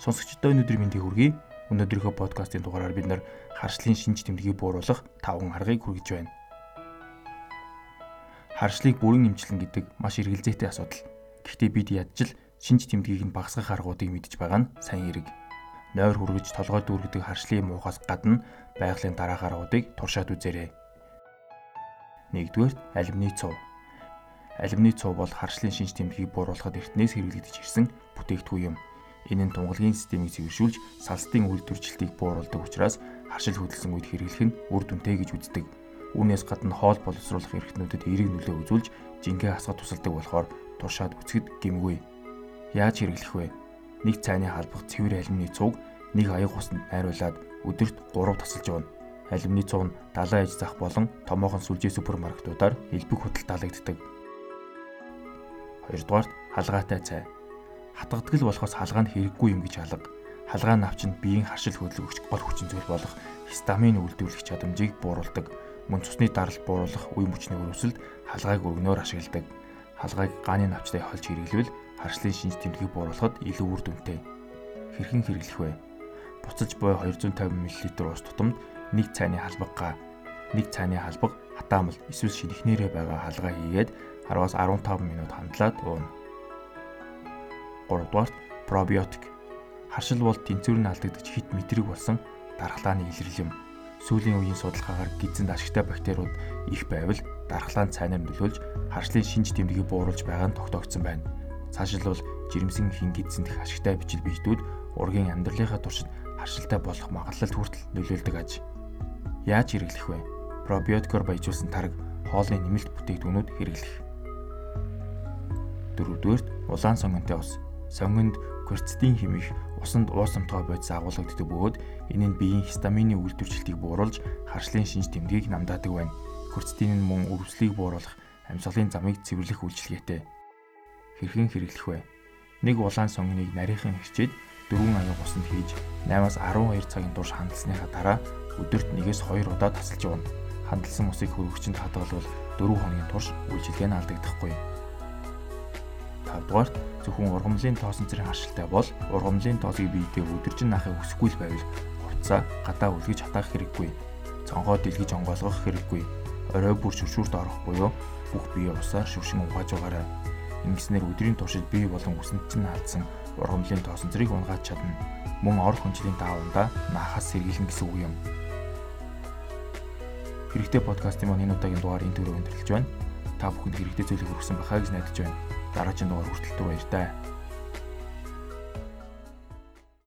Сонсогчдоо өнөөдрийн мэндийг хүргэе. Өнөөдрийнхөө подкастын дугаараар бид нар харшлын шинж тэмдгийг бууруулах 5 аргыг хүргэж байна. Харшлыг бүрэн эмчлэн гэдэг маш эргэлзээтэй асуудал. Гэхдээ бид ядчил шинж тэмдгийг нь багасгах аргуудыг мэдж байгаа нь сайн хэрэг. Нойр хүргэж толгой дүүргэдэг харшлын муухаас гадна байгалийн дараах аргуудыг туршаад үзээрэй. Нэгдүгээр алюминий цов. Алюминий цов бол харшлын шинж тэмдгийг бууруулахад эртнээс хэрэглэгдэж ирсэн бүтээгдэхүүн юм Энэ нь тунгалгийн системийг цэвэршүүлж салстын үйлдвэржилтийг бууруулдаг учраас харшил хөдөлсөн үед хэрэглэх нь үр дүнтэй гэж үздэг. Үүнээс гадна хоол боловсруулах эрхтнүүдэд эерэг нөлөө үзүүлж жингээ хасгах тусалдаг болохоор туршаад үцгэд гимгүй. Яаж хэрэглэх вэ? Нэг цайны халбах цэвэр алюминий цуг нэг аяг усанд найруулад өдөрт 3 тасалж явна. Алюминий цуг нь далайн аж зах болон томоохон сүлжээ супермаркетуудаар элбэг хөтөл таалагддаг. Хоёрдугаарт халгаатай цай хатгадгал болохоос халгаа нь хэрэггүй юм гэж алга. Халгаа навчинд биеийн харшил хөдлөгч гол хүчин зүйл болох хистамин үйлдвэрлэх чадамжийг бууруулдаг. Мөн цусны даралт бууруулах үе мөчний өрөвсөлд халгааг өргөнөөр ашигладаг. Халгааг гааны навчтай холж хэрэглэвэл харшлын шинж тэмдгийг бууруулахад илүү үр дүнтэй. Хэрхэн хэрэглэх вэ? Буцаж буй 250 мл ус тутамд нэг цайны халбага, нэг цайны халбага хатаамал эсвэл шинэхнэрээ байгаа халгаа хийгээд 10-аас 15 минут хандлаад ууна. 3 дугаарт пробиотик. Харшил бол тэнцвэр нь алдагдаж хит мэдрэг болсон дархлааны илэрлэл юм. Сүүлийн үеийн судалгаагаар гидсэнд ашигтай бактериуд их байвал дархлаанд цайнаар нөлөөлж харшлын шинж тэмдгийг бууруулж байгаа нь тогтоогдсон байна. Цаашилбал жирэмсэн хин гидсэнд их ашигтай бичил биетүүд ургийн амьдралынхаа туршид харшилтай болох магадлалд хүртэл нөлөөлдөг аж. Яаж хэрэглэх вэ? Пробиотикоор баяжуулсан тараг хоолны нэмэлт бүтээгдэхүүнүүд хэрэглэх. Дөрөвдүгээрт улаан сонгонтой ус сонгонд кверцетин хэмээх усанд уусамтгай бодис агуулгаддаг бөгөөд энэ нь биеийн хистамины үйлдвэрчлэлтийг бууруулж харшлын шинж тэмдгийг намдаадаг байна. Кверцетин нь мөн өвслийг бууруулах амьсгалын замыг цэвэрлэх үйлчилгээтэй. Хэрхэн хэрэглэх вэ? Нэг улаан сонгоныг нарийнхан хэрчээд дөрвөн аяг усанд хийж 8-аас 12 цагийн турш хандсныхаа дараа өдөрт 1-2 удаа тасалж явна. Хандалсан усыг хөргөгчөнд хадгалвал 4 хоногийн турш үйлчилгээ нь алдагдахгүй. 5 дугаарт зөвхөн ургамлын тоосон цэрийн харшилтай бол ургамлын тоосыг биедээ өдөржин наахыг хүсэхгүй л байвал хувцаа гадаа үлгэж хатаах хэрэггүй. Цонгоо дэлгэж онгойлгох хэрэггүй. Орой бүр шүршүүрт орох буюу бүх бие усаар шүршин угааж байгаарай. Ингэснээр өдрийн туршид бие болон үсэнд чинь алдсан ургамлын тоосон цэрийг унгааж чадна. Мөн ор хүнчлийн даавандаа наахаас сэргийлнэ гэсэн үг юм. Хэрэгтэй подкастын маань энэ удаагийн дугаар энэ төрөнд төлж байна. Та бүхэнд хэрэгтэй зүйлийг хүргэсэн байхаа гэж найдаж байна дараагийн дугаар хүртэл түр баяр таа.